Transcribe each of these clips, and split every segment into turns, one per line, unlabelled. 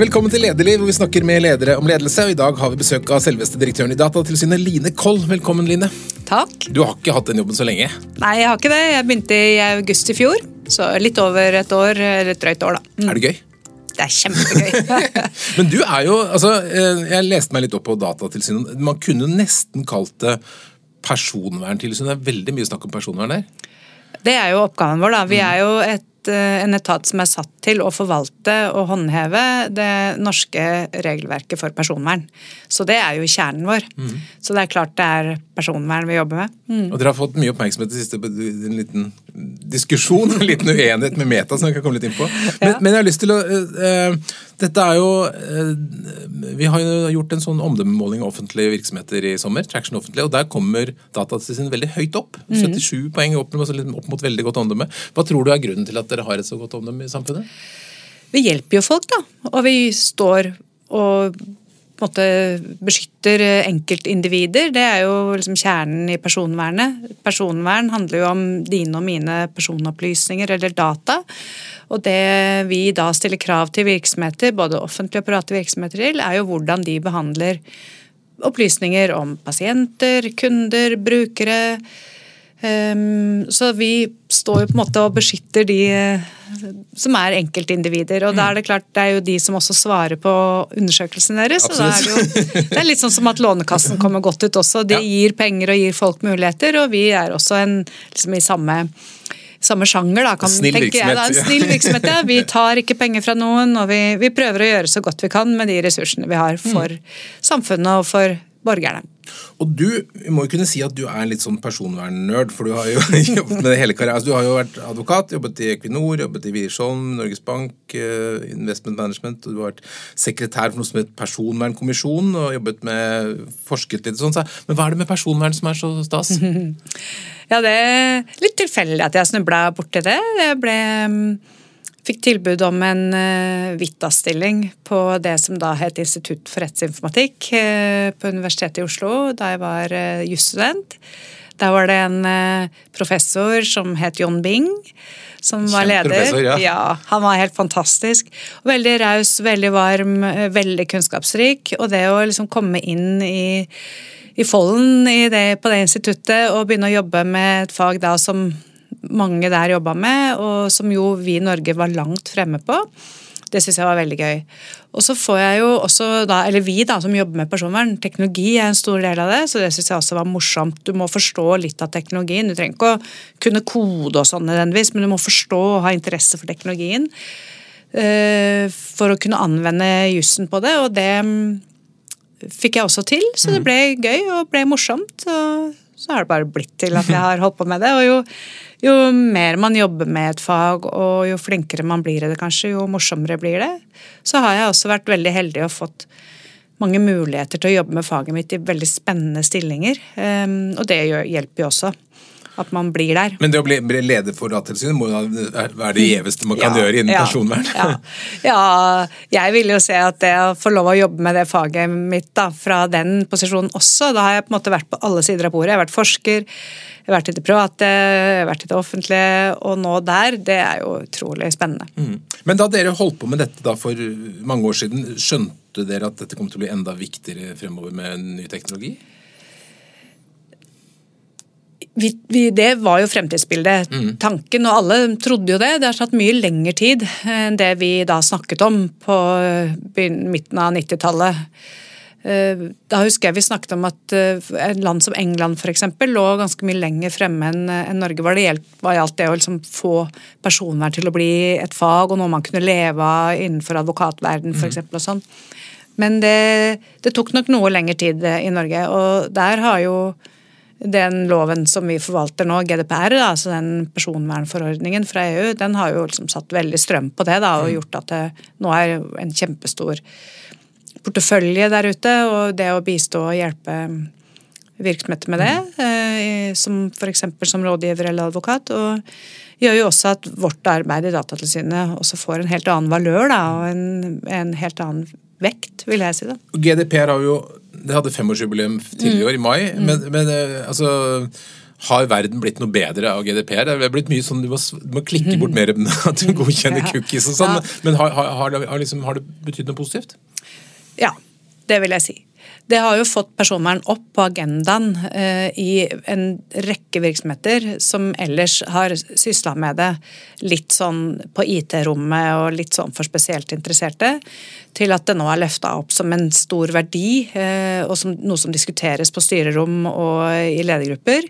Velkommen til Lederliv, hvor vi snakker med ledere om ledelse. og I dag har vi besøk av selveste direktøren i Datatilsynet, Line Koll. Velkommen, Line.
Takk.
Du har ikke hatt den jobben så lenge?
Nei, jeg har ikke det. Jeg begynte i august i fjor. Så litt over et år, eller et drøyt år, da.
Mm. Er det gøy?
Det er kjempegøy.
Men du er jo altså, eh, Jeg leste meg litt opp på Datatilsynet. Man kunne nesten kalt det personverntilsyn. Det er veldig mye snakk om personvern der.
Det er jo oppgaven vår, da. Vi er jo et en etat som er satt til å forvalte og håndheve det norske regelverket for personvern. Så det er jo kjernen vår. Mm. Så det er klart det er personvern vi jobber med.
Mm. Og Dere har fått mye oppmerksomhet i det siste, på en liten diskusjon, en liten uenighet med Meta som vi kan komme litt inn på. Men, ja. men jeg har lyst til å uh, Dette er jo uh, Vi har jo gjort en sånn omdømmemåling av offentlige virksomheter i sommer, Traction Offentlig, og der kommer Datatilsynet veldig høyt opp. 77 mm. poeng opp, opp mot veldig godt omdømme. Hva tror du er grunnen til at dere har et så godt omdømme i samfunnet?
Vi hjelper jo folk, da. Og vi står og på en måte beskytter enkeltindivider. Det er jo liksom kjernen i personvernet. Personvern handler jo om dine og mine personopplysninger eller data. Og det vi da stiller krav til virksomheter, både offentlige og private virksomheter til, er jo hvordan de behandler opplysninger om pasienter, kunder, brukere Um, så vi står jo på en måte og beskytter de uh, som er enkeltindivider. Og da er det klart, det er jo de som også svarer på undersøkelsen deres. Og da er det, jo, det er litt sånn som at Lånekassen kommer godt ut også. De gir penger og gir folk muligheter, og vi er også en, liksom i samme samme sjanger, da, kan
snill tenke virksomhet.
Da. En snill virksomhet, ja. Vi tar ikke penger fra noen, og vi, vi, prøver å gjøre så godt vi kan med de ressursene vi har for mm. samfunnet og for borgerne.
Og du må jo kunne si at du er en litt sånn personvernnerd, for du har jo jobbet med det hele karrieren. Altså, du har jo vært advokat, jobbet i Equinor, jobbet i Wiersholm, Norges Bank, uh, Investment Management, og du har vært sekretær for noe som heter Personvernkommisjonen, og jobbet med forsket litt sånn. Men hva er det med personvern som er så stas?
ja, det er litt tilfeldig at jeg snubla borti det. Jeg ble Fikk tilbud om en uh, Vita-stilling på det som da het Institutt for rettsinformatikk uh, på Universitetet i Oslo da jeg var uh, jusstudent. Der var det en professor som het John Bing, som var leder. Ja. ja. Han var helt fantastisk. Veldig raus, veldig varm, veldig kunnskapsrik. Og det å liksom komme inn i, i folden i det, på det instituttet og begynne å jobbe med et fag da som mange der jobba med, og som jo vi i Norge var langt fremme på. Det syns jeg var veldig gøy. Og så får jeg jo også da, eller vi da, som jobber med personvern, teknologi er en stor del av det, så det syns jeg også var morsomt. Du må forstå litt av teknologien. Du trenger ikke å kunne kode og sånn nødvendigvis, men du må forstå og ha interesse for teknologien. Uh, for å kunne anvende jussen på det, og det mm, fikk jeg også til. Så det mm. ble gøy og ble morsomt. Og så har det bare blitt til at jeg har holdt på med det. Og jo jo mer man jobber med et fag, og jo flinkere man blir i det, kanskje, jo morsommere blir det. Så har jeg også vært veldig heldig og fått mange muligheter til å jobbe med faget mitt i veldig spennende stillinger. Ehm, og det hjelper jo også at man blir der.
Men det å bli leder for Datatilsynet være det gjeveste man kan ja, gjøre innen ja, personvern?
Ja. ja. jeg vil jo se at det å få lov å jobbe med det faget mitt da, fra den posisjonen også, da har jeg på en måte vært på alle sider av bordet. Jeg har vært forsker, jeg har vært i det private, jeg har vært i det offentlige, og nå der. Det er jo utrolig spennende. Mm.
Men da dere holdt på med dette da for mange år siden, skjønte dere at dette kom til å bli enda viktigere fremover med ny teknologi?
Vi, vi, det var jo fremtidsbildet. Mm. Tanken, og alle trodde jo det. Det har tatt mye lengre tid enn det vi da snakket om på midten av 90-tallet. Eh, da husker jeg vi snakket om at eh, et land som England for eksempel, lå ganske mye lenger fremme enn Norge var det gjaldt det å liksom få personvern til å bli et fag og noe man kunne leve av innenfor advokatverden for eksempel, og sånn. Men det, det, tok nok noe lengre tid eh, i Norge, og der har jo den loven som vi forvalter nå, GDPR, da, altså den personvernforordningen fra EU, den har jo liksom satt veldig strøm på det da, og mm. gjort at det nå er en kjempestor portefølje der ute, og det å bistå og hjelpe virksomheter med det, mm. eh, som f.eks. som rådgiver eller advokat. og gjør jo også at vårt arbeid i Datatilsynet også får en helt annen valør da, og en, en helt annen vekt, vil jeg si. da.
GDPR har jo det hadde femårsjubileum tidligere i år, i mai. Mm. Men, men, eh, altså Har verden blitt noe bedre av GDPR? Det er blitt mye sånn, Du må, du må klikke bort mer enn at du godkjenner cookies og sånn. Ja. Men har, har, har, liksom, har det betydd noe positivt?
Ja, det vil jeg si. Det har jo fått personvern opp på agendaen eh, i en rekke virksomheter som ellers har sysla med det litt sånn på IT-rommet og litt sånn for spesielt interesserte, til at det nå er løfta opp som en stor verdi eh, og som noe som diskuteres på styrerom og i ledergrupper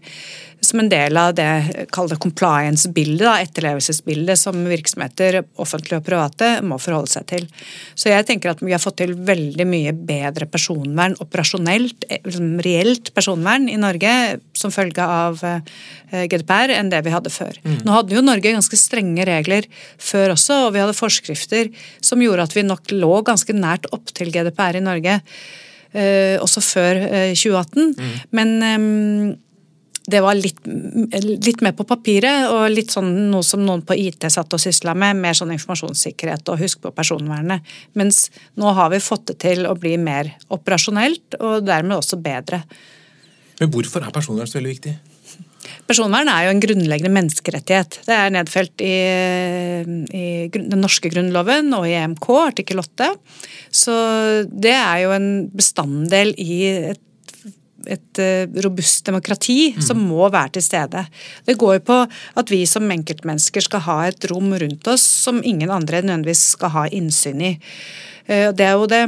som en del av det kall compliance-bildet, etterlevelsesbildet som virksomheter, offentlige og private, må forholde seg til. Så jeg tenker at vi har fått til veldig mye bedre personvern, operasjonelt, eh, liksom reelt personvern i Norge som følge av eh, GDPR enn det vi hadde før. Mm. Nå hadde jo Norge ganske strenge regler før også, og vi hadde forskrifter som gjorde at vi nok lå ganske nært opp til GDPR i Norge. Uh, også før uh, 2018. Mm. Men um, det var litt, litt, mer på papiret, og litt sånn noe som noen på IT satt og sysla med. Mer sånn informasjonssikkerhet og husk på personvernet. Mens nå har vi fått det til å bli mer operasjonelt, og dermed også bedre.
Men hvorfor er personvern så veldig viktig?
Personvern er jo en grunnleggende menneskerettighet. Det er nedfelt i, i den norske grunnloven og i EMK, artikkel 8. Så det er jo en bestanddel i et et eh, robust demokrati mm. som må være til stede. Det går jo på at vi som enkeltmennesker skal ha et rom rundt oss som ingen andre nødvendigvis skal ha innsyn i. Eh, det er jo det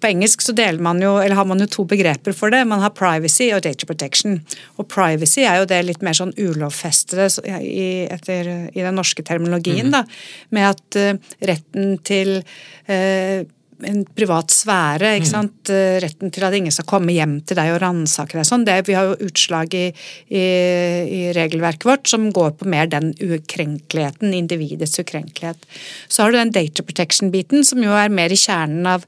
på engelsk så deler man jo, eller har man jo to begreper for det. Man har privacy og data protection. Og privacy er jo det litt mer sånn ulovfestede i, etter, i den norske terminologien. Mm. da, Med at uh, retten til uh, en privat sfære. ikke mm. sant? Mm. Retten til at ingen skal komme hjem til deg og ransake deg. sånn. Det, vi har jo utslag i, i, i, regelverket vårt som går på mer den ukrenkeligheten, individets ukrenkelighet. Så har du den data protection-biten, som jo er mer i kjernen av,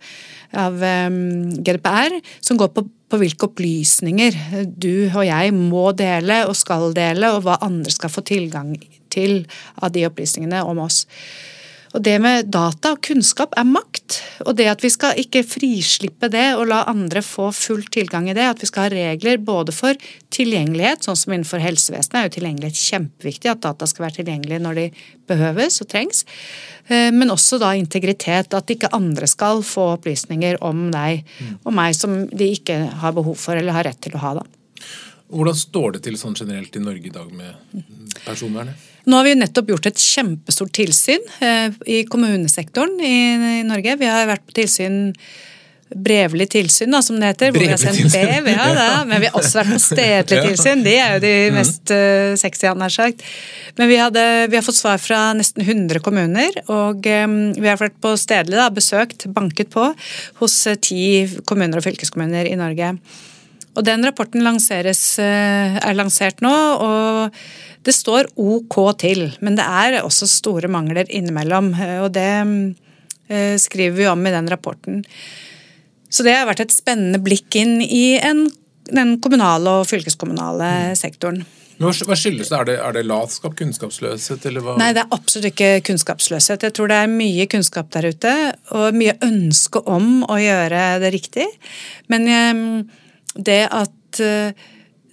av um, GDPR, som går på, på hvilke opplysninger du og jeg må dele og skal dele, og hva andre skal få tilgang til av de opplysningene om oss. Og det med data og kunnskap er makt. Og det at vi skal ikke frislippe det og la andre få full tilgang i det, at vi skal ha regler både for tilgjengelighet, sånn som innenfor helsevesenet er jo tilgjengelighet kjempeviktig, at data skal være tilgjengelige når de behøves og trengs, eh, men også da integritet, at ikke andre skal få opplysninger om deg og meg som de ikke har behov for eller har rett til å ha. da.
Hvordan står det til sånn generelt i Norge i dag med personvernet?
Nå har vi nettopp gjort et kjempestort tilsyn eh, i kommunesektoren i, Norge. Vi har vært på tilsyn brevlig tilsyn, da, som det heter. hvor vi har sendt brev, ja, da. Men vi har også vært på stedlig tilsyn. De er jo de mm. mest uh, sexy, nær sagt. Men vi, hadde, vi, har fått svar fra nesten 100 kommuner. Og um, vi har vært på stedlig, da, besøkt, banket på, hos uh, ti kommuner og fylkeskommuner i Norge. Og den rapporten lanseres, er lansert nå. og det står OK til, men det er også store mangler innimellom. Eh, og det eh, skriver vi om i den rapporten. Så det har vært et spennende blikk inn i en, den kommunale og fylkeskommunale mm. sektoren.
Hva skyldes det? Er det, er det latskap, kunnskapsløshet, eller hva?
Nei, det er absolutt ikke kunnskapsløshet. Jeg tror det er mye kunnskap der ute, og mye ønske om å gjøre det riktig. Men eh, det at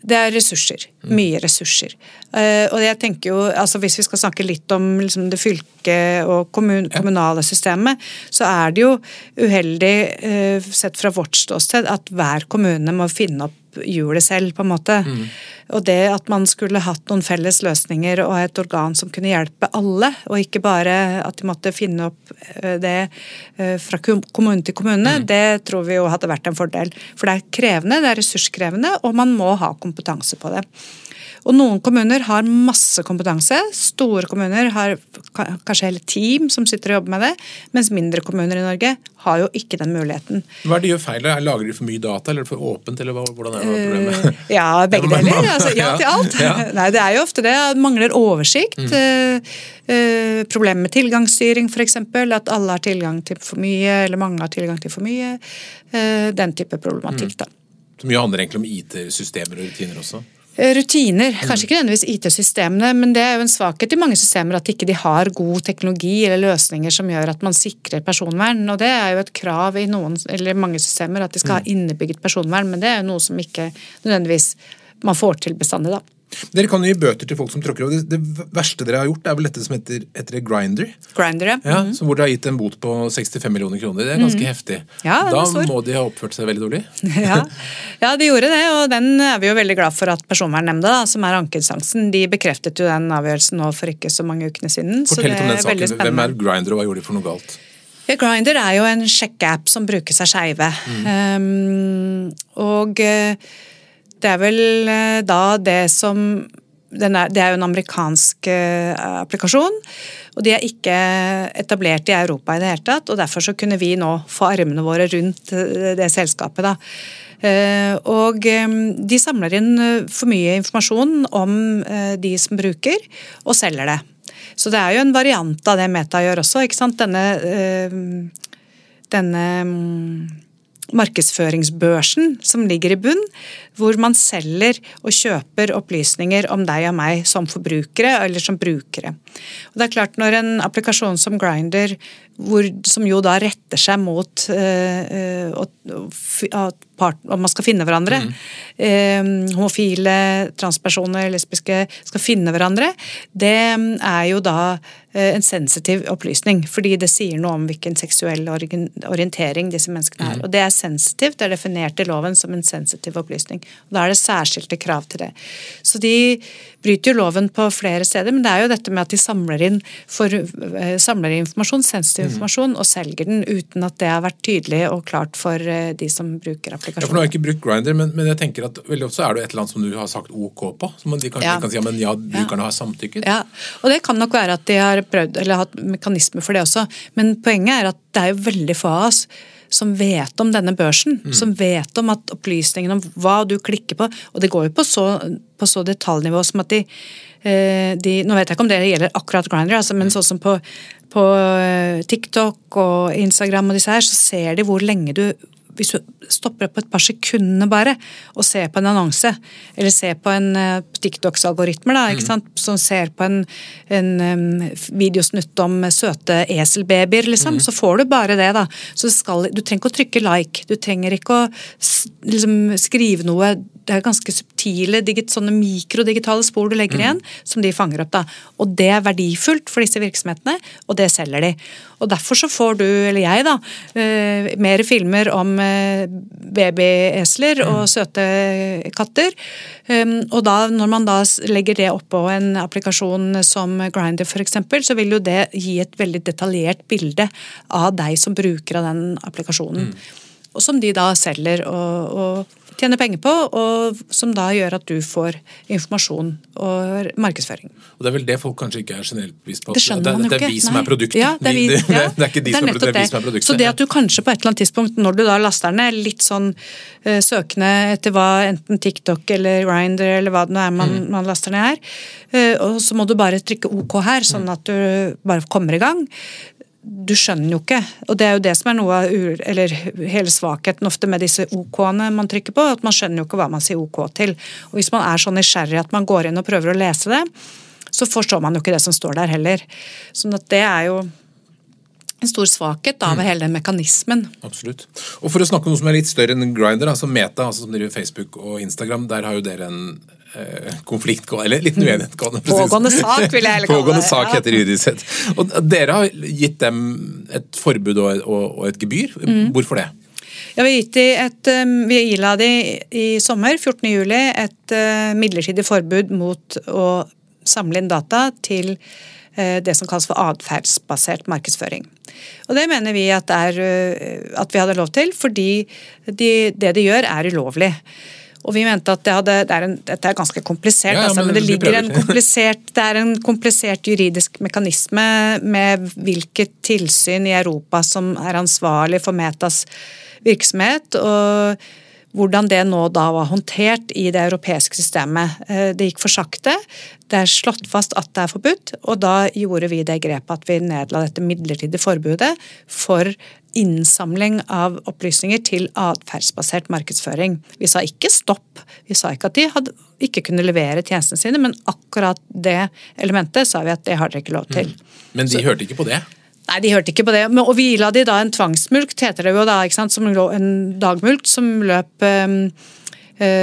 det er ressurser. Mye ressurser. Uh, og jeg tenker jo, altså Hvis vi skal snakke litt om liksom, det fylke- og kommun kommunale systemet, så er det jo uheldig, uh, sett fra vårt ståsted, at hver kommune må finne opp hjulet selv, på en måte. Mm. Og det at man skulle hatt noen felles løsninger og et organ som kunne hjelpe alle, og ikke bare at de måtte finne opp eh, det fra kommune til kommune, mm. det tror vi jo hadde vært en fordel. For det er krevende, det er ressurskrevende, og man må ha kompetanse på det. Og noen kommuner har masse kompetanse. Store kommuner har kanskje hele team som sitter og jobber med det, mens mindre kommuner i Norge har jo ikke den muligheten.
Hva er det de gjør feil? Lager de for mye data, eller for åpent, eller hvordan er det problemet? Uh,
ja, begge deler. Altså, ja til alt. Ja. Nei, det er jo ofte det. Mangler oversikt. Mm. Uh, uh, problemer med tilgangsstyring, f.eks. At alle har tilgang til for mye, eller mange har tilgang til for mye. den type problematikk, mm. da.
Så mye handler egentlig om IT-systemer og rutiner også?
Eh, rutiner, kanskje ikke nødvendigvis IT-systemene, men det er jo en svakhet i mange systemer at ikke de har god teknologi eller løsninger som gjør at man sikrer personvern. og Det er jo et krav i noen, eller mange systemer at de skal ha mm. innebygget personvern, men det er jo noe som ikke nødvendigvis man får til bestandig. da.
Dere kan jo gi bøter til folk som tråkker over. Det, det verste dere har gjort, er vel dette som heter, heter Grinder.
Grinder, ja.
ja mm. Hvor dere har gitt en bot på 65 millioner kroner. Det er ganske mm. heftig.
Ja,
da må de ha oppført seg veldig dårlig.
ja. ja. de gjorde det, og den er vi jo veldig glad for at Personvernnemnda, som er ankeinstansen, de bekreftet jo den avgjørelsen nå for ikke så mange ukene siden.
Fortell litt om den saken. Hvem er Grinder, og hva gjorde de for noe galt?
Grinder er jo en sjekkeapp som brukes av skeive. Mm. Um, og eh, det er vel eh, da det som er, det er jo en amerikansk uh, applikasjon, og de er ikke etablert i Europa i det hele tatt. og Derfor så kunne vi nå få armene våre rundt det selskapet. da. Og de samler inn for mye informasjon om de som bruker, og selger det. Så det er jo en variant av det Meta gjør også. ikke sant? Denne, denne mm, markedsføringsbørsen som ligger i bunn, hvor man selger og kjøper opplysninger om deg og meg som forbrukere eller som brukere. Og det er klart Når en applikasjon som Grinder, som jo da retter seg mot øh, at part, om man skal finne hverandre. Mm. Eh, homofile, transpersoner, lesbiske skal finne hverandre. Det er jo da eh, en sensitiv opplysning, fordi det sier noe om hvilken seksuell orientering disse menneskene har. Mm. Og det er sensitivt, det er definert i loven som en sensitiv opplysning. Og Da er det særskilte krav til det. Så de bryter jo loven på flere steder, men det er jo dette med at de samler inn, for, eh, samler informasjon, sensitiv mm. informasjon, og selger den uten at det har vært tydelig og klart for eh, de som bruker applikasjonen.
Ja, for nå har jeg ikke brukt Grinder, men, men, jeg tenker at veldig ofte så er det et eller annet som du har sagt OK på. som de kanskje ja. kan si ja, men ja, brukerne har samtykket.
Ja, og det kan nok være at de har prøvd, eller hatt mekanismer for det også, men poenget er at det er jo veldig få av oss som vet om denne børsen. Mm. Som vet om at opplysningene om hva du klikker på Og det går jo på så, på så detaljnivå som at de, eh, de, Nå vet jeg ikke om det gjelder akkurat Grindr, altså, men mm. sånn som på, på eh, TikTok og Instagram og disse her, så ser de hvor lenge du hvis du stopper opp et par sekundene bare og ser på en annonse, eller ser på en uh, TikToks algoritmer, mm. som ser på en, en um, videosnutt om søte eselbabyer, liksom, mm. så får du bare det. da. Så skal, Du trenger ikke å trykke like, du trenger ikke å liksom, skrive noe det er ganske subtile sånne mikrodigitale spor du legger mm. igjen, som de fanger opp. da. Og Det er verdifullt for disse virksomhetene, og det selger de. Og Derfor så får du, eller jeg, da, uh, mer filmer om uh, babyesler og mm. søte katter. Um, og da, når man da legger det oppå en applikasjon som Grinder f.eks., så vil jo det gi et veldig detaljert bilde av deg som bruker av den applikasjonen. Mm. Og som de da selger og, og tjener penger på, og som da gjør at du får informasjon og markedsføring.
Og Det er vel det folk kanskje ikke er generelt bevisst på?
Det skjønner man jo
ikke. Det er vi som er produktet.
Ja, det, er vi, ja.
det, er ikke de det er som er, det er vi som er produktet.
Så det at du kanskje på et eller annet tidspunkt, når du da laster ned, litt sånn uh, søkende etter hva enten TikTok eller Grindr eller hva det nå er man, mm. man laster ned her, uh, og så må du bare trykke OK her, sånn at du bare kommer i gang du skjønner jo ikke. Og det er jo det som er noe av eller hele svakheten ofte med disse OK-ene man trykker på, at man skjønner jo ikke hva man sier OK til. Og hvis man er så nysgjerrig at man går inn og prøver å lese det, så forstår man jo ikke det som står der heller. Sånn at det er jo en stor svakhet av ved hele den mekanismen.
Absolutt. Og For å snakke om noe som er litt større enn Grinder, altså Meta, altså som driver Facebook og Instagram, der har jo dere en konflikt, eller litt uenighet.
Pågående sak, vil jeg heller kalle
det. Pågående sak heter juridisk sett. Og dere har gitt dem et forbud og, et gebyr. Mm. Hvorfor det?
Ja, vi, et, vi ila de i sommer, 14. juli, et uh, midlertidig forbud mot å samle inn data til det som kalles for atferdsbasert markedsføring. Og Det mener vi at, er, at vi hadde lov til, fordi de, det de gjør er ulovlig. Og vi mente at det, hadde, det er en, dette er ganske komplisert, ja, ja, altså, men, men, det ligger en komplisert, det er en komplisert juridisk mekanisme med hvilket tilsyn i Europa som er ansvarlig for Metas virksomhet. og hvordan det nå da var håndtert i det europeiske systemet. Eh, det gikk for sakte. Det er slått fast at det er forbudt, og da gjorde vi det grepet at vi nedla dette midlertidige forbudet for innsamling av opplysninger til atferdsbasert markedsføring. Vi sa ikke stopp, vi sa ikke at de hadde, ikke kunne levere tjenestene sine, men akkurat det elementet sa vi at det har dere ikke lov til. Mm.
Men de Så, hørte ikke på det?
Nei, de hørte ikke på det. Og vi la de da en tvangsmulkt, heter det jo da, som en dagmulkt som løp um,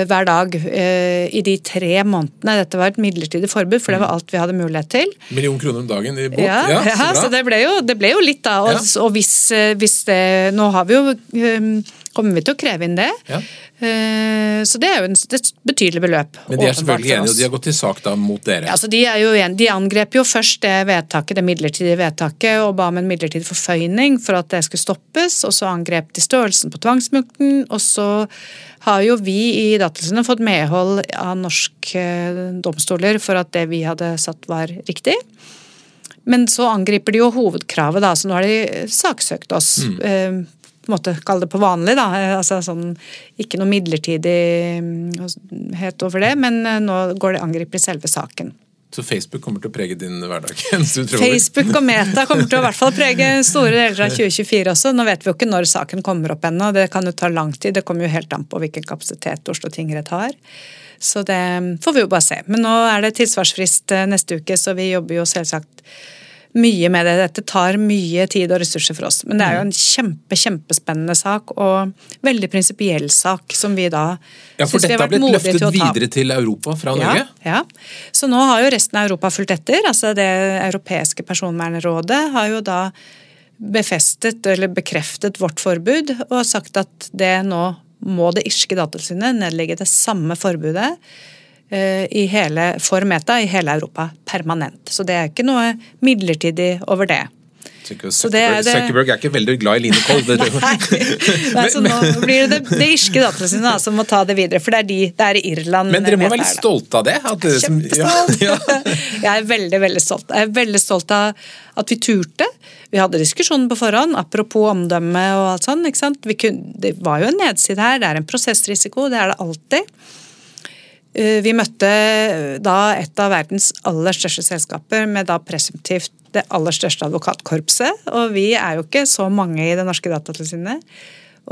hver dag eh, i de tre månedene. Dette var et midlertidig forbud, for det var alt vi hadde mulighet til.
Million kroner om dagen i båt?
Ja,
Ja,
ja,
så
så, det ble, jo, det ble jo litt, da. Og, og hvis, eh, hvis det Nå har vi jo eh, Kommer vi til å kreve inn det.
Ja.
Eh, Så det er jo et betydelig beløp.
Men de er selvfølgelig enige, og de har gått til sak da mot dere.
Ja, altså de, er jo en, de angrep jo først det vedtaket, det midlertidige vedtaket og ba om en midlertidig forføyning for at det skulle stoppes. og Så angrep de størrelsen på tvangsmukten. Og så har jo vi i Datatilsynet fått medhold av norske domstoler for at det vi hadde satt var riktig. Men så angriper de jo hovedkravet, da, så nå har de saksøkt oss. Eh, på en måte Kall det på vanlig, da. Eh, altså sånn, Ikke noe midlertidighet over det, men eh, nå går det angrep i selve saken.
Så Facebook kommer til å prege din hverdag? mens du tror
Facebook og Meta kommer til å i hvert fall prege store deler av 2024 også. Nå vet vi jo ikke når saken kommer opp ennå, det kan jo ta lang tid. Det kommer jo helt an på hvilken kapasitet Oslo tingrett har. Så det får vi jo bare se. Men nå er det tilsvarsfrist eh, neste uke, så vi jobber jo selvsagt mye med det. Dette tar mye tid og ressurser for oss. Men det er jo en kjempe, kjempespennende sak, og veldig prinsipiell sak, som vi da
Ja,
syns vi
har
vært modige til å ta.
For dette har blitt løftet videre til Europa fra Norge?
Ja, ja. Så nå har jo resten av Europa fulgt etter. altså Det europeiske personvernrådet har jo da befestet eller bekreftet vårt forbud og sagt at det nå må det irske datatilsynet nedlegge det samme forbudet i hele, for Meta i hele Europa permanent. Så det er ikke noe midlertidig over det.
Zuckerberg,
er
Zuckerberg er ikke veldig glad i Line Koll. Det,
Nei, så nå blir det det, det irske datatilsynet da, som må ta det videre, for det er, de, det er i Irland
men dere må være litt stolte av det? Som-
Kjempestolt!
Ja, ja.
Jeg er veldig veldig stolt. Jeg er veldig stolt av at vi turte. Vi hadde diskusjonen på forhånd, apropos omdømme og alt sånt. kunne, det var jo en nedside her, det er en prosessrisiko, det er det alltid. Eh, Vi møtte da et av verdens aller største selskaper med da presumptivt det aller største advokatkorpset. Og vi er jo ikke så mange i det norske datatilsynet.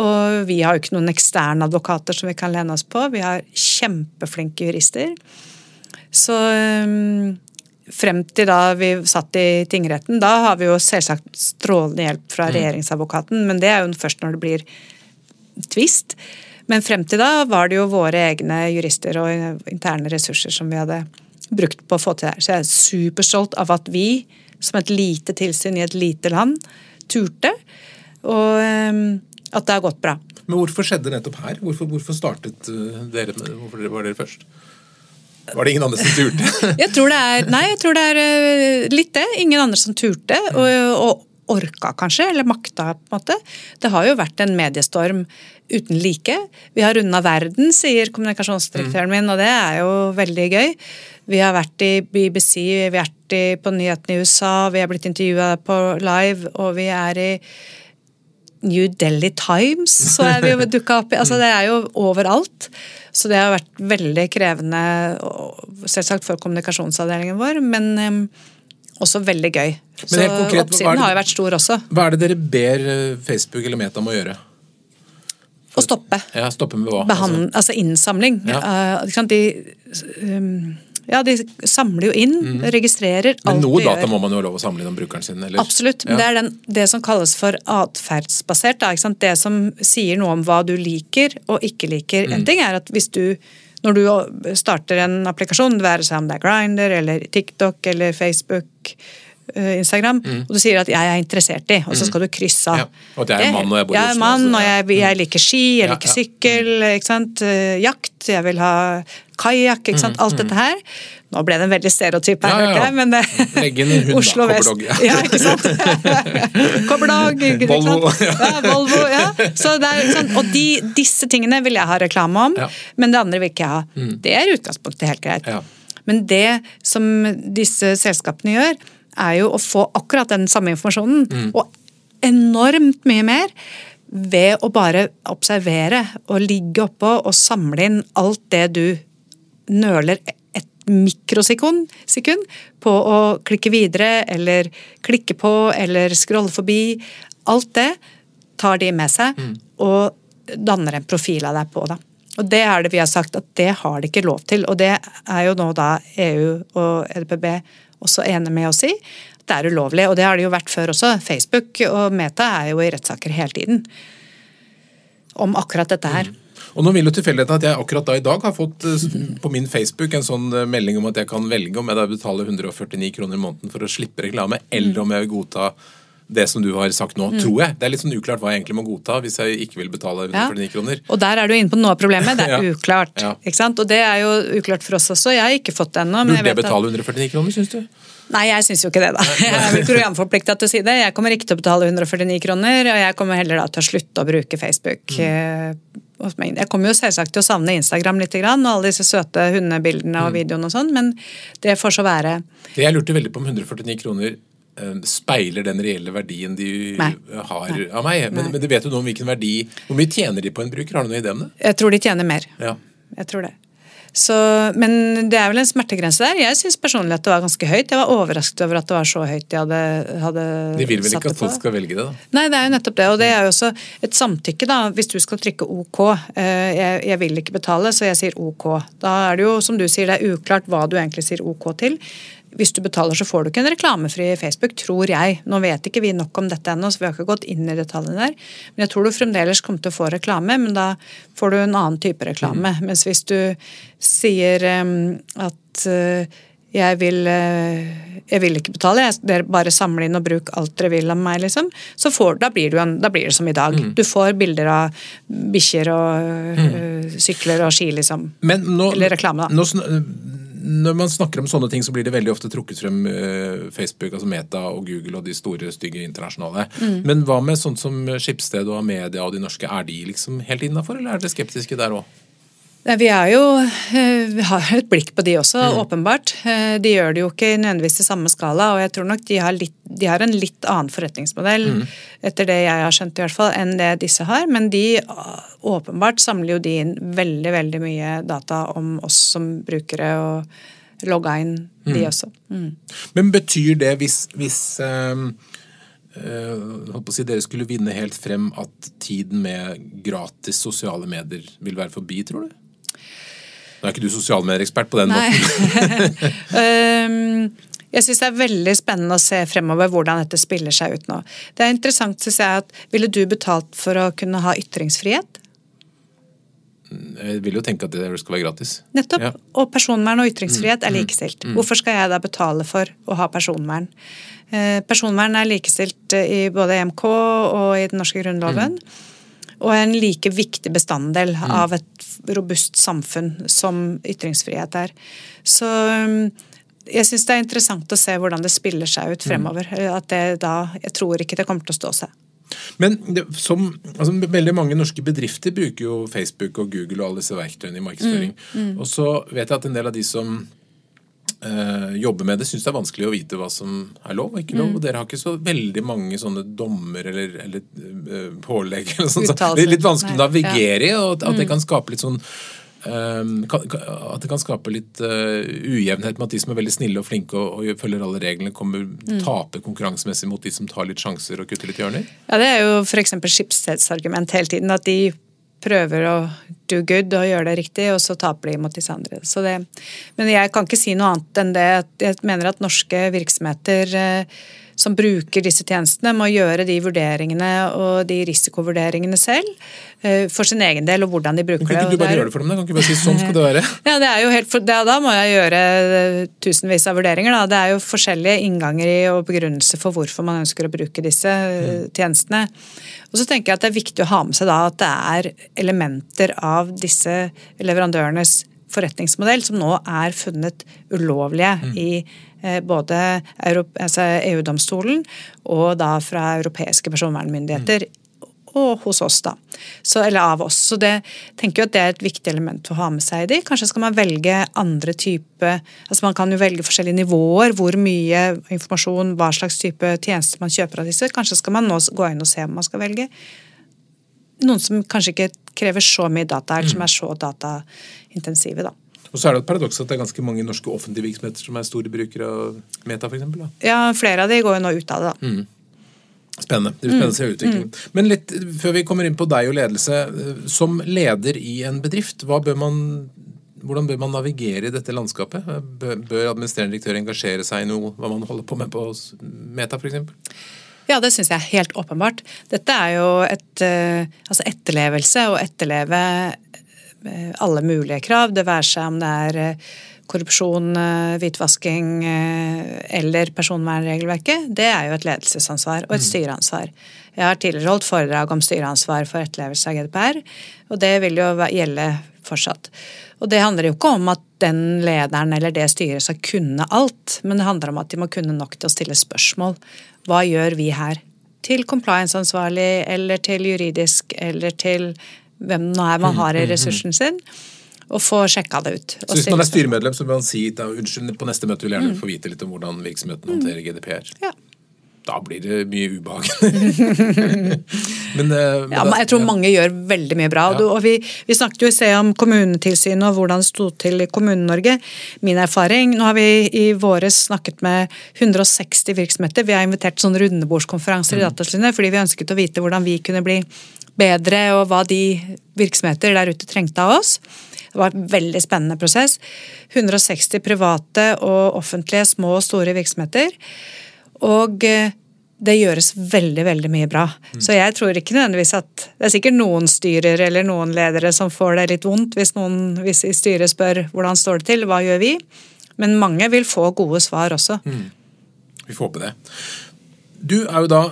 Og vi har jo ikke noen eksterne advokater som vi kan lene oss på. Vi har kjempeflinke jurister. Så øhm, frem til da vi satt i tingretten, da har vi jo selvsagt strålende hjelp fra regjeringsadvokaten, men det er jo først når det blir tvist. Men frem til da var det jo våre egne jurister og interne ressurser som vi hadde brukt på å få til det her. Så jeg er superstolt av at vi, som et lite tilsyn i et lite land, turte. Og at det har gått bra.
Men hvorfor skjedde det nettopp her? Hvorfor, hvorfor startet uh, dere med Hvorfor var dere først? Var det ingen andre som turte?
Jeg tror det er, nei, jeg tror det er øh, litt det. Ingen andre som turte. Og, og orka, kanskje, eller makta, på en måte. Det har jo vært en mediestorm uten like. Vi har runda verden, sier kommunikasjonsdirektøren min, og det er jo veldig gøy. Vi har vært i BBC, vi har vært i, på nyhetene i USA, vi har blitt intervjua på live, og vi er i New Delhi Times, så er vi jo dukka opp i. Altså, det er jo overalt. Så det har vært veldig krevende, selvsagt for kommunikasjonsavdelingen vår, men um, også veldig gøy.
Men
Så
helt konkret,
oppsiden
det-
har jo vært stor også.
Hva er det dere ber uh, Facebook eller Meta om å gjøre?
Å stoppe.
Ja, Stoppe med hva?
Behand, altså innsamling.
Ja.
Eh. De, um, ja, de samler jo inn, registrerer alt
Mhm. Men noe data må man jo ha lov å samle inn om brukeren sin? Eller?
Absolutt. Men
Ja.
det er den, det som kalles for atferdsbasert. Det som sier noe om hva du liker og ikke liker.
Mm.
En ting er at hvis du når du starter en applikasjon, det være seg om det er Grindr eller TikTok eller Facebook, Instagram, Instagram, og du sier at 'jeg er interessert i', og så skal du krysse av.
Mm. Ja, og jeg er
en
mann og jeg bor i Oslo.
jeg er mann,
altså,
og jeg, jeg liker ski, jeg liker sykkel, ikke sant? Eh, jakt, jeg vil ha kajakk, ikke sant. Alt dette her. Nå ble det en veldig stereotyp her,
Mm, Ja, ja, ja.
men det
Legg inn hund, da,
Oslo Vest.
ja.
Ja, ikke sant? Kobberdag, ikke sant?
Volvo,
Ja, Volvo, ja. Så det er sånn, og de, disse tingene vil jeg ha reklame om, men det andre vil ikke jeg ha. Det er utgangspunktet helt greit. Men det som disse selskapene gjør, er jo å få akkurat den samme informasjonen, og enormt mye mer, ved å bare observere og ligge oppå og samle inn alt det du nøler et mikrosekund sekund på å klikke videre, eller klikke på, eller scrolle forbi. Alt det tar de med seg, og danner en profil av deg på. Da. Og det er det vi har sagt at det har de ikke lov til. Og det er jo nå da EU og EDPB også enige med oss i. at Det er ulovlig, og det har det jo vært før også. Facebook og Meta er jo i rettssaker hele tiden. om akkurat dette her.
Mm. Og nå vil jo tilfeldigheten at jeg akkurat da i dag har fått eh, på min Facebook en sånn eh, melding om at jeg kan velge om jeg da betaler 149 kroner i måneden for å slippe reklame, eller om jeg vil godta det som du har sagt nå, tror jeg. Det er litt sånn uklart hva jeg egentlig må godta hvis jeg ikke vil betale 149
Ja.
kroner.
Og der er du inne på noe av problemet. Det er
Ja.
uklart.
Ja.
Ikke sant? Og det er jo uklart for oss også. Jeg har ikke fått det ennå.
Burde jeg
at-
betale 149 kroner, syns du?
Nei, jeg syns jo ikke det, da. Jeg er programforplikta til å si det. Jeg kommer ikke til å betale 149 kroner, og jeg kommer heller da til å slutte å bruke Facebook. eh, hos meg. Jeg kommer jo selvsagt til å savne Instagram litt, og alle disse søte hundebildene og videoene og sånn, men det får så være.
Det jeg lurte veldig på om 149 kroner eh, speiler den reelle verdien de
Nei.
har
Nei.
av meg. Men, men du vet jo noe om hvilken verdi Hvor mye tjener de på en bruker? Har du noe idé om det?
Jeg tror de tjener mer.
Ja.
Jeg tror det. Så, men det er vel en smertegrense der. Jeg syns personlig at det var ganske høyt. Jeg var overrasket over at det var så høyt de hadde, hadde
De vil vel ikke at folk skal velge det, da?
Nei, det er jo nettopp det. Og det er jo også et samtykke, da. Hvis du skal trykke OK. eh, Jeg, jeg vil ikke betale, så jeg sier OK. Da er det jo, som du sier, det er uklart hva du egentlig sier OK til. Hvis du betaler, så får du ikke en reklamefri Facebook, tror jeg. Nå vet ikke vi nok om dette ennå, så vi har ikke gått inn i detaljene der. Men jeg tror du fremdeles kommer til å få reklame, men da får du en annen type reklame. Mens hvis du sier um, at uh, jeg vil, eh, jeg vil ikke betale, dere bare samle inn og bruk alt dere vil av meg, liksom. Så får, da, blir en, da blir det som i dag. Du får bilder av bikkjer og øh, sykler og ski, liksom.
Nå,
Eller reklame, da.
Nå, når man snakker om sånne ting, så blir det veldig ofte trukket frem eh, Facebook, altså Meta og Google og de store, stygge internasjonale.
Mm.
Men hva med sånt som Skipsted og Amedia og de norske, er de liksom helt innafor, eller er dere skeptiske der òg?
Nei, Vi er jo eh, Vi har et blikk på de også,
Mm.
åpenbart. Eh, De gjør det jo ikke nødvendigvis i samme skala, og jeg tror nok de har, litt, de har en litt annen forretningsmodell,
Mm.
etter det jeg har skjønt i hvert fall, enn det disse har. Men de åpenbart samler jo de inn veldig, veldig mye data om oss som brukere, og logga inn de også. Mm.
Men betyr det hvis, hvis eh, eh, å si dere skulle vinne helt frem at tiden med gratis sosiale medier vil være forbi, tror du? Nå er ikke du sosialmedieekspert på den
Nei.
måten.
Ehm, jeg syns det er veldig spennende å se fremover hvordan dette spiller seg ut nå. Det er interessant synes jeg at Ville du betalt for å kunne ha ytringsfrihet?
Jeg vil jo tenke at det skal være gratis.
Nettopp.
Ja. Mm.
Og personvern og ytringsfrihet er likestilt. Hvorfor skal jeg da betale for å ha personvern? Eh, Personvern er likestilt i både EMK og i den norske grunnloven.
Mm.
Og en like viktig bestanddel av et robust samfunn som ytringsfrihet er. Så um, jeg syns det er interessant å se hvordan det spiller seg
Mm.
ut fremover. At det da, Jeg tror ikke det kommer til å stå seg.
Men det, som, altså, veldig mange norske bedrifter bruker jo Facebook og Google og alle disse verktøyene i markedsføring. Og så vet jeg at en del av de som eh, jobber med det, syns det er vanskelig å vite hva som er lov og ikke lov. Og dere har ikke så veldig mange sånne dommer eller, eller uh, pålegg eller sånt. Så det er litt vanskelig å navigere i, og at, at det kan skape litt sånn Um, kan, at det kan skape litt uh, ujevnhet med at de som er veldig snille og flinke og, og følger alle reglene, kommer taper konkurransemessig mot de som tar litt sjanser og kutter litt hjørner.
Ja, Det er jo f.eks. Skipsteds argument hele tiden. At de prøver å do good og gjøre det riktig, og så taper de mot disse andre. Det, men jeg kan ikke si noe annet enn det. Jeg mener at norske virksomheter eh, som bruker disse tjenestene, må gjøre de vurderingene og de risikovurderingene selv. eh, For sin egen del, og hvordan de bruker det.
kan ikke du bare gjøre det for dem? da? Kan ikke bare si sånn skal det være?
ja, det er jo helt, da, da må jeg gjøre eh, tusenvis av vurderinger. Da. Det er jo forskjellige innganger i og begrunnelser for hvorfor man ønsker å bruke disse mm. tjenestene. Og så tenker jeg at det er viktig å ha med seg da at det er elementer av disse leverandørenes forretningsmodell som nå er funnet ulovlige i eh, både altså EU-domstolen og da fra europeiske personvernmyndigheter og hos oss, da. Så, eller av oss. Så det tenker jo at det er et viktig element å ha med seg i de. Kanskje skal man velge andre type altså Man kan jo velge forskjellige nivåer, hvor mye informasjon, hva slags type tjenester man kjøper av disse. Kanskje skal man nå gå inn og se om man skal velge noen som kanskje ikke krever så mye data, eller som er så dataintensive, da.
Og så er det et paradoks at det er ganske mange norske offentlige virksomheter som er store brukere av Meta, da.
Ja, flere av de går jo nå ut av det, da.
Spennende. Det blir spennende å se utviklingen. Men litt før vi kommer inn på deg og ledelse. eh, Som leder i en bedrift, bør man, hvordan bør man navigere i dette landskapet? Bør, bør administrerende direktør engasjere seg i noe hva man holder på med på Meta, f.eks.?
Ja, det syns jeg er helt åpenbart. Dette er jo et uh, altså etterlevelse og etterleve alle mulige krav. Det være seg om det er uh, korrupsjon, hvitvasking eller personvernregelverket. Det er jo et ledelsesansvar og et mm. styreansvar. Jeg har tidligere holdt foredrag om styreansvar for etterlevelse av GDPR, og det vil jo gjelde fortsatt. Og det handler jo ikke om at den lederen eller det styret skal kunne alt, men det handler om at de må kunne nok til å stille spørsmål. Hva gjør vi her? Til compliance-ansvarlig eller til juridisk eller til hvem nå er man har i mm, mm, mm. ressursen sin. Og få sjekka det ut.
Så Hvis man er styremedlem, så bør man si da, unnskyld, på neste møte vil jeg gjerne få vite litt om hvordan virksomheten håndterer GDPR. Ja da blir det mye ubehag.
men, men, eh, ja, jeg tror mange gjør veldig mye bra. Ja. Og vi, vi, snakket jo i sted om kommunetilsynet og hvordan det sto til i Kommune-Norge. Min erfaring Nå har vi i våres snakket med 160 virksomheter. Vi har invitert sånne rundebordskonferanser mm. i Datatilsynet fordi vi ønsket å vite hvordan vi kunne bli bedre, og hva de virksomheter der ute trengte av oss. Det var en veldig spennende prosess. 160 private og offentlige små og store virksomheter. Og eh, det gjøres veldig veldig mye bra. Mm. Så jeg tror ikke nødvendigvis at Det er sikkert noen styrer eller noen ledere som får det litt vondt hvis noen hvis i styret spør hvordan står det til, hva gjør vi? Men mange vil få gode svar også. Mm.
Vi får håpe det. Du er jo da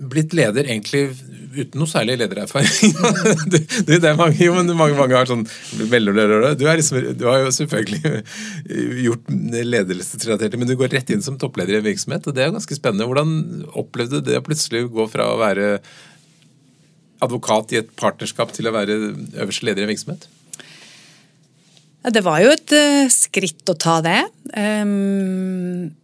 blitt leder egentlig uten noe særlig ledererfaring. det, det, er mange, jo, men mange, mange har sånn mellomledere. Du, liksom, du har jo selvfølgelig gjort ledelsesrelaterte, men du går rett inn som toppleder i en virksomhet, og det er ganske spennende. Hvordan opplevde du det å plutselig gå fra å være advokat i et partnerskap til å være øverste leder i en virksomhet?
Det var jo et uh, skritt å ta det. Um,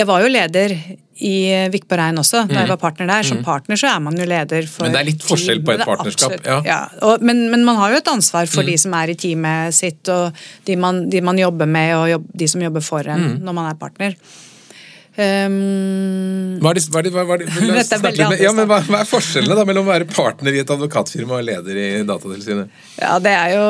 jeg var jo leder i Vikborg Rein også, da jeg mm. var partner der. Som mm. partner så er man jo leder for
Men det er litt forskjell på et partnerskap?
Ja. ja. Og, men, men, man har jo et ansvar for mm. de som er i teamet sitt, og de man, de man jobber med, og jobb, de som jobber for en mm. når man er partner.
Um, hva, er det, hva, er det, hva, er det. Ja, men hva, hva, er forskjellene da mellom å være partner i et advokatfirma og leder i Datatilsynet?
Ja, det er jo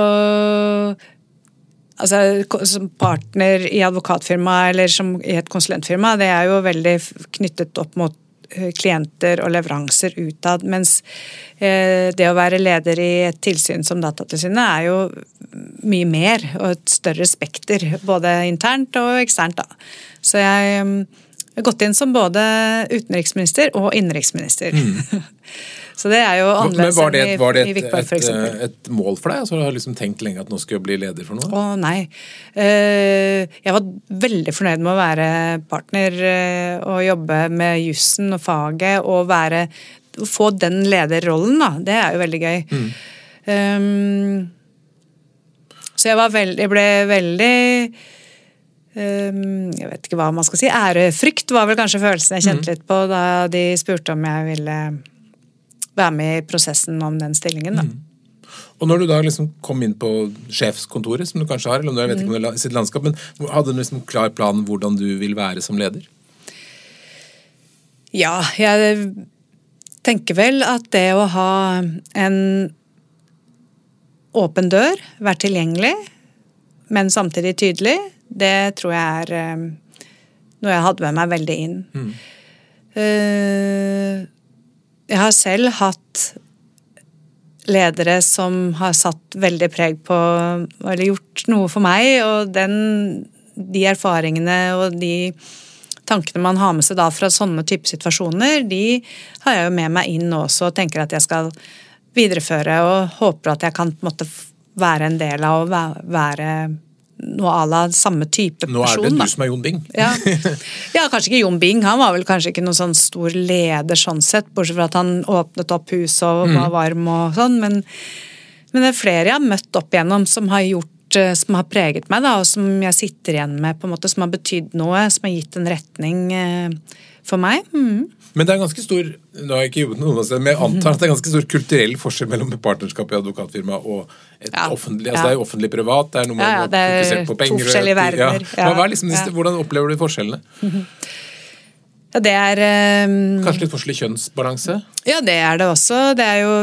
altså, Som partner i advokatfirma eller som i et konsulentfirma, det er jo veldig knyttet opp mot eh, klienter og leveranser utad. Mens eh, det å være leder i et tilsyn som Datatilsynet er jo mye mer og et større spekter. Både internt og eksternt. da. Så jeg har gått inn som både utenriksminister og innenriksminister. Mm. Så det er jo annerledes
enn i, var det et, Vikborg. Et, et mål for deg? Altså, du har liksom tenkt lenge at nå skal jeg bli leder for noe?
Å nei. Eh, jeg var veldig fornøyd med å være partner eh, og jobbe med jussen og faget og være Få den lederrollen, da. Det er jo veldig gøy. Mm. Um, så jeg var veldig Jeg ble veldig Jeg vet ikke hva man skal si. Ærefrykt var vel kanskje følelsen jeg kjente mm. litt på da de spurte om jeg ville være med i prosessen om den stillingen. da. Mm.
Og når du da liksom kom inn på sjefskontoret, som du kanskje har, eller om du vet ikke om det er sitt landskap, men hadde du liksom klar plan hvordan du vil være som leder?
Ja, jeg tenker vel at det å ha en åpen dør, være tilgjengelig, men samtidig tydelig, det tror jeg er eh, noe jeg hadde med meg veldig inn. Mm. Uh, jeg har selv hatt ledere som har satt veldig preg på Eller gjort noe for meg, og den, de erfaringene og de tankene man har med seg da fra sånne type situasjoner, de har jeg jo med meg inn også og tenker at jeg skal videreføre og håper at jeg kan på en måte være en del av å være noe à la samme type person.
Nå er det du som er Jon Bing.
ja. ja. kanskje ikke Jon Bing. Han var vel kanskje ikke noen sånn stor leder sånn sett, bortsett fra at han åpnet opp huset og mm. var varm og sånn. Men, men, det er flere jeg har møtt opp igjennom som har gjort eh, som har preget meg, da, og som jeg sitter igjen med, på en måte, som har betydd noe, som har gitt en retning eh, for meg. Mm.
Men det er ganske stor nå har jeg ikke jobbet med noen men jeg antar at det er ganske stor kulturell forskjell mellom partnerskap i advokatfirma og et ja, offentlig altså ja. Det er offentlig-privat, det er noe man ja, ja, fokusere på penger. To
forskjellige verdener. Ja.
Liksom, Hvordan opplever du forskjellene?
Ja, det er um,
Kanskje litt forskjellig kjønnsbalanse?
Ja, det er det også. Det er jo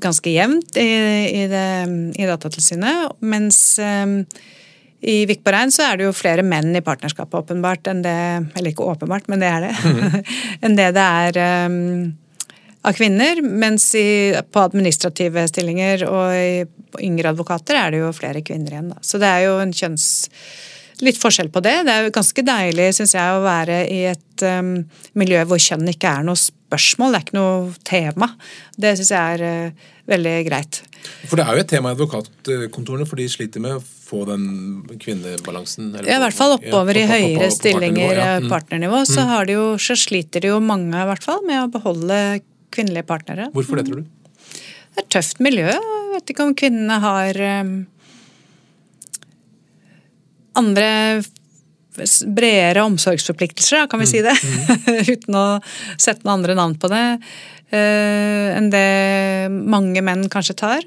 ganske jevnt i, i, det, i Datatilsynet. Mens um, i Vikborg Rein så er det jo flere menn i partnerskapet, åpenbart, enn det Eller ikke åpenbart, men det er det. Mm. enn det det er um, av kvinner. Mens i, på administrative stillinger og i, yngre advokater er det jo flere kvinner igjen. Da. Så det er jo en kjønns... Litt forskjell på det. Det er jo ganske deilig, syns jeg, å være i et um, miljø hvor kjønn ikke er noe spørsmål, det er ikke noe tema. Det syns jeg er uh, veldig greit.
For det er jo et tema i advokatkontorene, for de sliter med å få den kvinnebalansen?
ja, I hvert fall oppover ja, på, i høyere stillinger, stillinger, ja. mm. partnernivå, så, mm. de jo, så, sliter de jo mange i hvert fall med å beholde kvinnelige partnere.
Hvorfor det, tror du?
Det er et tøft miljø. Jeg vet ikke om kvinnene har um, andre bredere omsorgsforpliktelser, kan vi si det. Mm. mm. Uten å sette noen andre navn på det. Uh, enn det mange menn kanskje tar.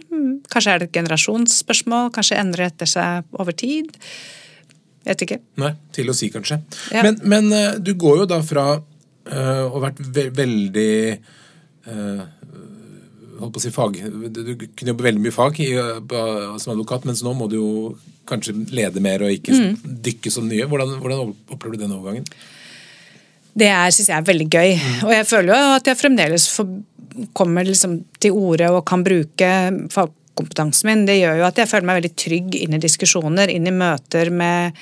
Kanskje er det et generasjonsspørsmål, kanskje endrer etter seg over tid. Vet ikke.
Nei, til å si, kanskje. Ja. Men, men, uh, du går jo da fra uh, å ha vært ve veldig holdt på å si fag, Du kunne jobbe veldig mye fag i, som advokat, mens nå må du jo kanskje lede mer og ikke mm. dykke så mye. Hvordan, hvordan opplever du den overgangen?
Det syns jeg er veldig gøy. Mm. Og jeg føler jo at jeg fremdeles får, kommer liksom til orde og kan bruke fagkompetansen min. Det gjør jo at jeg føler meg veldig trygg inn i diskusjoner, inn i møter med,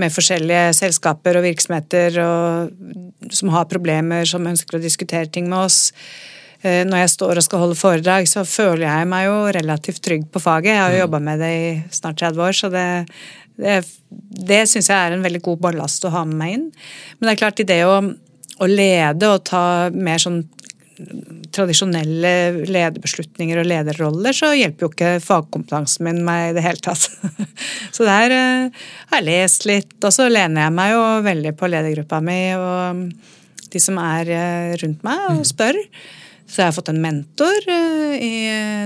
med forskjellige selskaper og virksomheter og, som har problemer, som ønsker å diskutere ting med oss. Eh, når jeg står og skal holde foredrag, så føler jeg meg jo relativt trygg på faget. Jeg har jo mm. jobba med det i snart 30 år, så det, det, det syns jeg er en veldig god ballast å ha med meg inn. Men det er klart, i det å, å lede og ta mer sånn tradisjonelle lederbeslutninger og lederroller, så hjelper jo ikke fagkompetansen min meg i det hele tatt. Så der uh, har jeg lest litt, og så lener jeg meg jo veldig på ledergruppa mi og de som er uh, rundt meg, og mm. spør. Så jeg har fått en mentor uh, i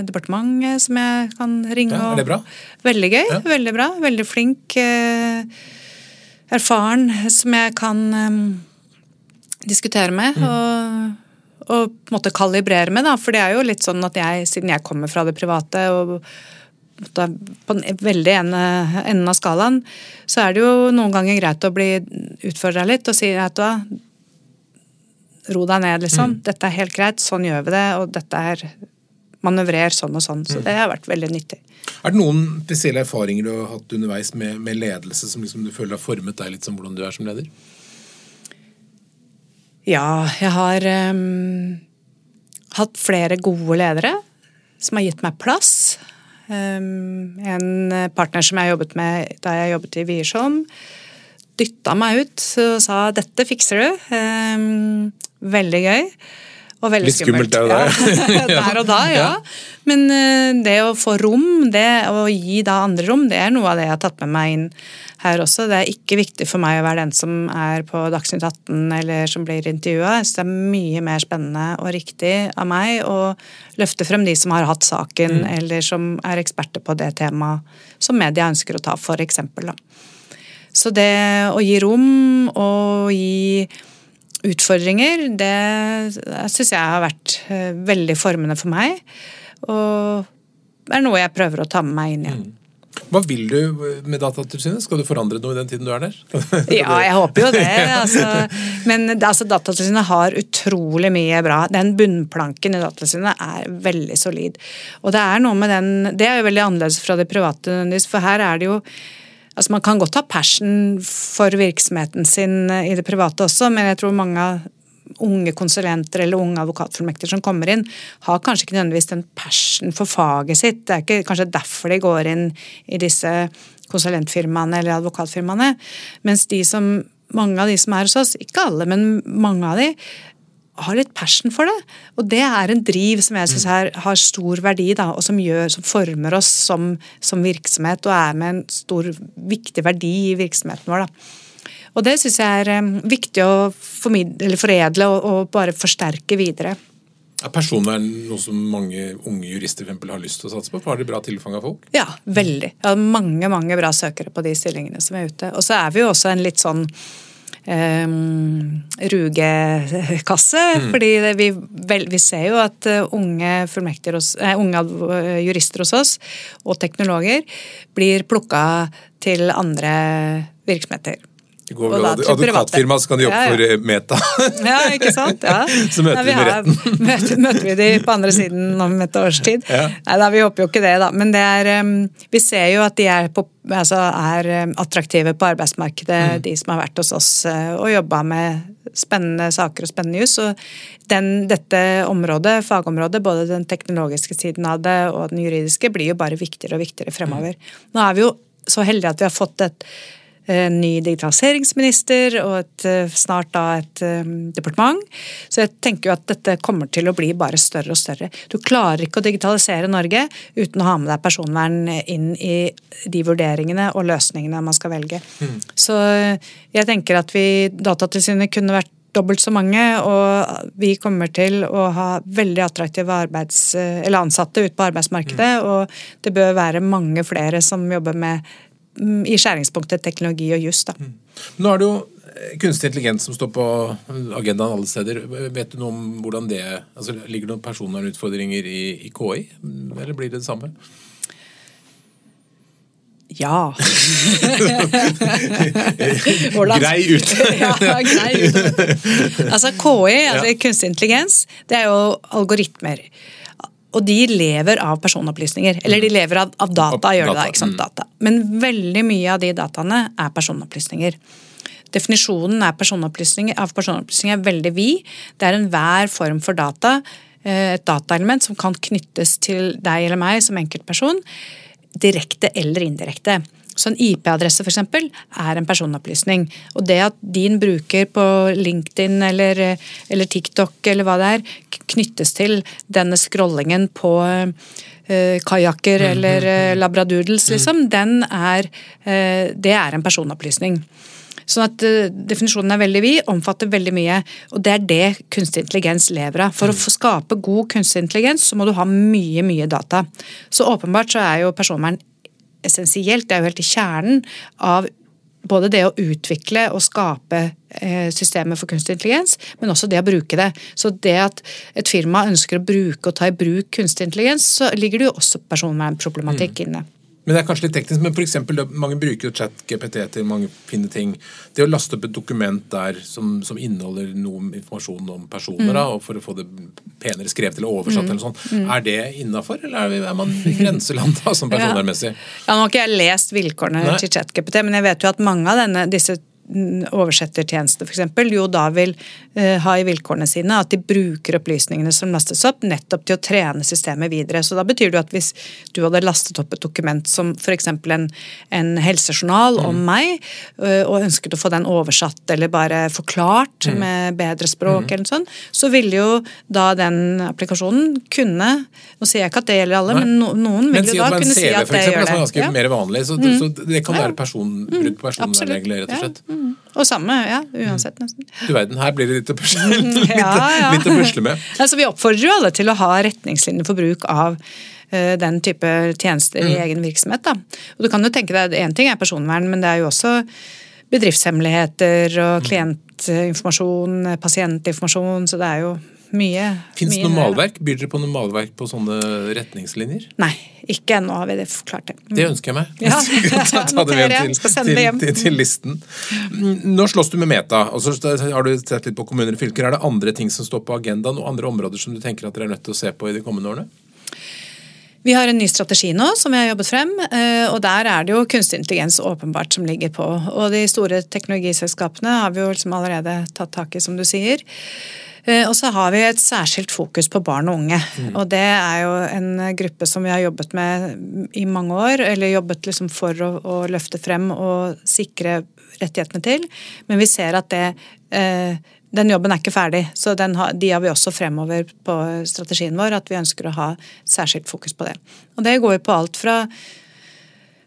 departementet som jeg kan ringe.
Ja, er det bra?
Veldig gøy. Ja. Veldig bra. Veldig flink. erfaren som jeg kan um, diskutere med. Mm. og og på en måte kalibrere med. Da. For det er jo litt sånn at jeg, siden jeg kommer fra det private og på den veldig ene enden av skalaen, så er det jo noen ganger greit å bli utfordra litt og si at ro deg ned, liksom. Mm. Dette er helt greit, sånn gjør vi det, og dette er manøvrer sånn og sånn. Så mm. det har vært veldig nyttig.
Er det noen spesielle erfaringer du har hatt underveis med, med ledelse som liksom du føler har formet deg litt som hvordan du er som leder?
Ja, jeg har um, hatt flere gode ledere som har gitt meg plass. Um, en partner som jeg jobbet med da jeg jobbet i Wiersholm, dytta meg ut og sa 'dette fikser du'. Um, veldig gøy. Og veldig
Litt skummelt, det
ja. Der og da, ja. Men uh, det å få rom, det å gi da andre rom, det er noe av det jeg har tatt med meg inn her også. Det er ikke viktig for meg å være den som er på Dagsnytt 18 eller som blir intervjua. Det er mye mer spennende og riktig av meg å løfte frem de som har hatt saken, mm. eller som er eksperter på det temaet som media ønsker å ta, for eksempel. Så det å gi rom og gi utfordringer, det syns jeg har vært eh, veldig formende for meg. Og det er noe jeg prøver å ta med meg inn igjen. Mm.
Hva vil du med Datatilsynet? Skal du forandre noe i den tiden du er der?
ja, jeg håper jo det. Altså. Men altså, Datatilsynet har utrolig mye bra. Den bunnplanken i Datatilsynet er veldig solid. Og det er noe med den Det er jo veldig annerledes fra det private, for her er det jo Altså Man kan godt ha passion for virksomheten sin i det private også, men jeg tror mange unge konsulenter eller unge advokatfullmekter som kommer inn, har kanskje ikke nødvendigvis den passion for faget sitt. Det er ikke kanskje derfor de går inn i disse konsulentfirmaene eller advokatfirmaene. Mens de som, mange av de som er hos oss, ikke alle, men mange av de, har litt passion for det. Og det er en driv som jeg syns mm. har stor verdi, da, og som, gjør, som former oss som, som, virksomhet og er med en stor, viktig verdi i virksomheten vår. Da. Og det syns jeg er um, viktig å foredle og, og, bare forsterke videre.
Er personvern noe som mange unge jurister for eksempel, har lyst til å satse på? Har de bra tilfang av folk?
Ja, veldig. Jeg har mange mange bra søkere på de stillingene som er ute. Og så er vi jo også en litt sånn um, rugekasse. Mm. fordi vi, vel, vi, ser jo at unge, hos, eh, unge jurister hos oss og teknologer blir plukka til andre virksomheter.
Det går vel advokatfirma, så kan de jobbe ja, ja. for Meta.
ja, ikke sant? Ja.
Så møter vi, vi med retten.
Møter, møter, vi de på andre siden om et års tid? Nei da, vi håper jo ikke det, da. Men det er, vi ser jo at de er, på, altså er attraktive på arbeidsmarkedet, mm. de som har vært hos oss eh, og jobba med spennende saker og spennende jus. Og den, dette området, fagområdet, både den teknologiske siden av det og den juridiske, blir jo bare viktigere og viktigere fremover. Mm. Nå er vi jo så heldige at vi har fått et ny digitaliseringsminister og et, eh, snart da et um, departement. Så jeg tenker jo at dette kommer til å bli bare større og større. Du klarer ikke å digitalisere Norge uten å ha med deg personvern inn i de vurderingene og løsningene man skal velge. Mm. Så jeg tenker at vi, Datatilsynet kunne vært dobbelt så mange, og vi kommer til å ha veldig attraktive arbeids, ansatte ute på arbeidsmarkedet. Mm. Og det bør være mange flere som jobber med i skjæringspunktet teknologi og juss. Mm.
Nå er det jo eh, kunstig intelligens som står på agendaen alle steder. Vet du noe om hvordan det altså, Ligger det noen personvernutfordringer i, i KI, eller blir det det samme?
Ja.
grei ut.
ja, grei ut. Altså KI, altså kunstig intelligens, det er jo algoritmer. Og de lever av personopplysninger. Eller de lever av, av data, gjør det da, ikke sant? Mm. Data. Men veldig mye av de dataene er personopplysninger. Definisjonen av personopplysninger er veldig vid. Det er enhver form for data, eh, et dataelement som kan knyttes til deg eller meg som enkeltperson, direkte eller indirekte. Så en IP-adresse f.eks. er en personopplysning. Og det at din bruker på LinkedIn eller, eller, TikTok eller hva det er, knyttes til denne scrollingen på uh, kajakker mm, eller uh, labradoodles, liksom, mm. den er, uh, det er en personopplysning. Sånn at uh, Definisjonen er veldig vid, omfatter veldig mye. og Det er det kunstig intelligens lever av. For mm. å skape god kunstig intelligens så må du ha mye mye data. Så åpenbart så er jo personvern essensielt. Det er jo helt i kjernen av både det å utvikle og skape systemet for kunstig intelligens, men også det å bruke det. Så det at et firma ønsker å bruke og ta i bruk kunstig intelligens, så ligger det jo også personvernproblematikk mm. inne.
Men det er kanskje litt teknisk, men for eksempel, Mange bruker jo chat-GPT til mange fine ting. Det å laste opp et dokument der som, som inneholder noe informasjon om personer, mm. da, og for å få det penere skrevet eller oversatt, mm. eller sånn, mm. er det innafor, eller er man i grenseland da, som personvernmessig?
Ja. ja, nå har ikke jeg lest vilkårene Nei. til chat-GPT, men jeg vet jo at mange av denne, disse oversettertjeneste f.eks. jo da vil uh, ha i vilkårene sine at de bruker opplysningene som lastes opp, nettopp til å trene systemet videre. Så da betyr det at hvis du hadde lastet opp et dokument som f.eks. En, en helsejournal mm. om meg, uh, og ønsket å få den oversatt eller bare forklart mm. med bedre språk, mm. eller sånt, så ville jo da den applikasjonen kunne Nå sier jeg ikke at det gjelder alle, Nei. men no, noen vil jo da kunne si at det gjør det. Men si at
er ganske mer vanlig, så, mm. så, det kan være personbrudd på personvernregler, rett og slett.
Og samme, ja. Uansett, nesten.
Du verden, her blir det litt å pusle, litt, ja, ja. litt å pusle med.
Altså, vi oppfordrer jo alle til å ha retningslinjer for bruk av uh, den type tjenester mm. i egen virksomhet. Da. Og du kan jo tenke deg, Én ting er personvern, men det er jo også bedriftshemmeligheter og mm. klientinformasjon, pasientinformasjon, så det er jo mye.
Fins det noe malverk? Byr dere på noe malverk på sånne retningslinjer?
Nei, ikke ennå har vi det forklart det.
Det ønsker jeg meg. Ja. ta, ta det med til, til, til, til, listen. Nå slåss du med Meta, og så har du sett litt på kommuner og fylker. Er det andre ting som står på agendaen, og andre områder som du tenker at dere er nødt til å se på i de kommende årene?
Vi har en ny strategi nå som vi har jobbet frem, eh, og der er det jo kunstig intelligens åpenbart som ligger på. Og de store teknologiselskapene har vi jo liksom allerede tatt tak i, som du sier. Eh, og så har vi et særskilt fokus på barn og unge. Mm. Og det er jo en gruppe som vi har jobbet med i mange år, eller jobbet liksom for å, å løfte frem og sikre rettighetene til. Men vi ser at det eh, den jobben er ikke ferdig, så har, de har vi også fremover på strategien vår. At vi ønsker å ha særskilt fokus på det. Og det går jo på alt fra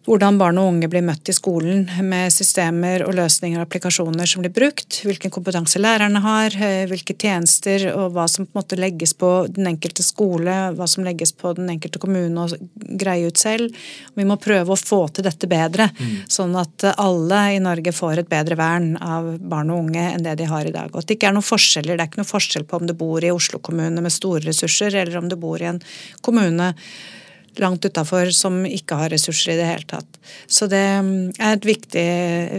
hvordan barn og unge blir møtt i skolen med systemer og løsninger og applikasjoner som blir brukt, hvilken kompetanse lærerne har, eh, hvilke tjenester og hva som på en måte legges på den enkelte skole, hva som legges på den enkelte kommune å greie ut selv. Vi må prøve å få til dette bedre, mm. sånn at alle i Norge får et bedre vern av barn og unge enn det de har i dag. Og at det ikke er noen forskjeller. Det er ikke noen forskjell på om du bor i Oslo kommune med store ressurser, eller om du bor i en kommune langt utafor som ikke har ressurser i det hele tatt. Så det mm, er et viktig,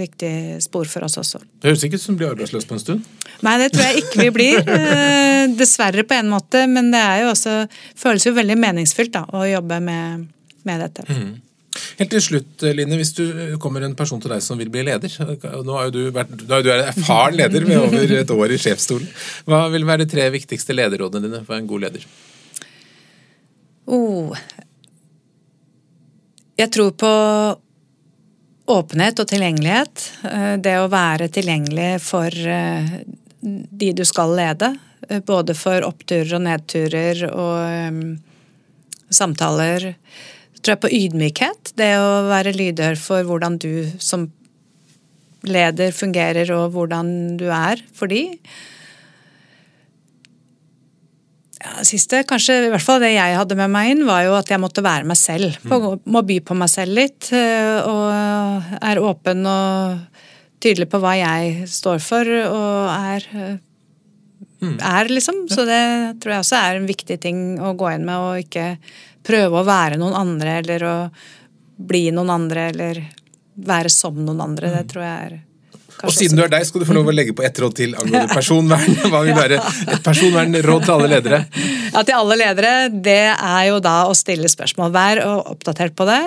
viktig spor for oss også.
Det høres ikke ut som du blir arbeidsløs på en stund?
Nei, det tror jeg ikke vi blir. Eh, dessverre på en måte, men det er jo også, føles jo veldig meningsfylt da, å jobbe med, med dette. Mm.
Helt til slutt, Line, hvis du kommer en person til deg som vil bli leder. Nå har jo du vært nå er du erfaren leder med over et år i sjefsstolen. Hva vil være de tre viktigste lederrådene dine for en god leder?
Oh, jeg tror på åpenhet og tilgjengelighet. Eh, det å være tilgjengelig for eh, de du skal lede. Eh, både for oppturer og nedturer og samtaler. Jeg tror jeg på ydmykhet. Det å være lydhør for hvordan du som leder fungerer og hvordan du er for de. Ja, siste, kanskje i hvert fall det jeg hadde med meg inn, var jo at jeg måtte være meg selv. På, Må by på meg selv litt. Eh, og er åpen og tydelig på hva jeg står for og er, mm. er liksom. Så det tror jeg også er en viktig ting å gå inn med, og ikke prøve å være noen andre eller å bli noen andre eller være som noen andre. Det mm. tror jeg er
og siden du er deg, skal du få lov å legge på ett råd til angående personvern. Hva vil være et personvernråd til alle ledere?
Ja, Til alle ledere, det er jo da å stille spørsmål. Vær oppdatert på det.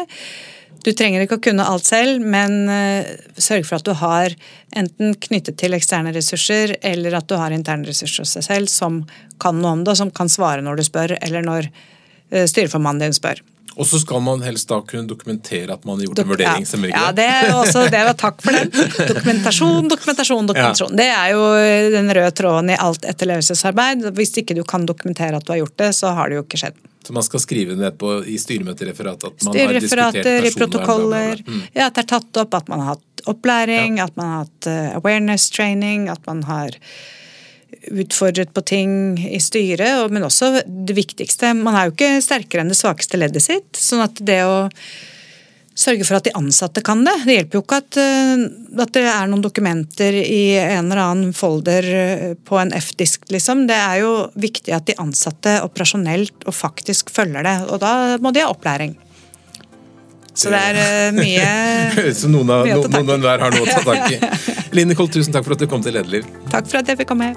Du trenger ikke å kunne alt selv, men uh, sørg for at du har enten knyttet til eksterne ressurser, eller at du har interne ressurser hos deg selv som kan noe om det, og som kan svare når du spør, eller når uh, styreformannen din spør.
Og så skal man helst da kunne dokumentere at man har gjort Dok en vurdering.
Ja, ja det, er også, det var takk for den. Dokumentasjon, dokumentasjon, dokumentasjon. Ja. Det er jo den røde tråden i alt etterlevelsesarbeid. Hvis ikke du kan dokumentere at du har gjort det, så har det jo ikke skjedd.
Så man skal skrive ned på, i styremøtereferatet at man har diskutert personvern?
i protokoller. Mm. Ja, at det er tatt opp, at man har hatt opplæring, ja. at man har hatt uh, awareness training, at man har utfordret på ting i styret, men også det viktigste Man er jo ikke sterkere enn det svakeste leddet sitt. sånn at det å sørge for at de ansatte kan det. Det hjelper jo ikke at, eh, at det er noen dokumenter i en eller annen folder eh, på en F-disk, liksom. Det er jo viktig at de ansatte operasjonelt og faktisk følger det. Og da må de ha opplæring. Så det er uh, mye
Høres ut som noen av noen hver har noe å ta tak i. Line Kold, tusen takk for at du kom til Lederliv.
Takk for at jeg fikk komme.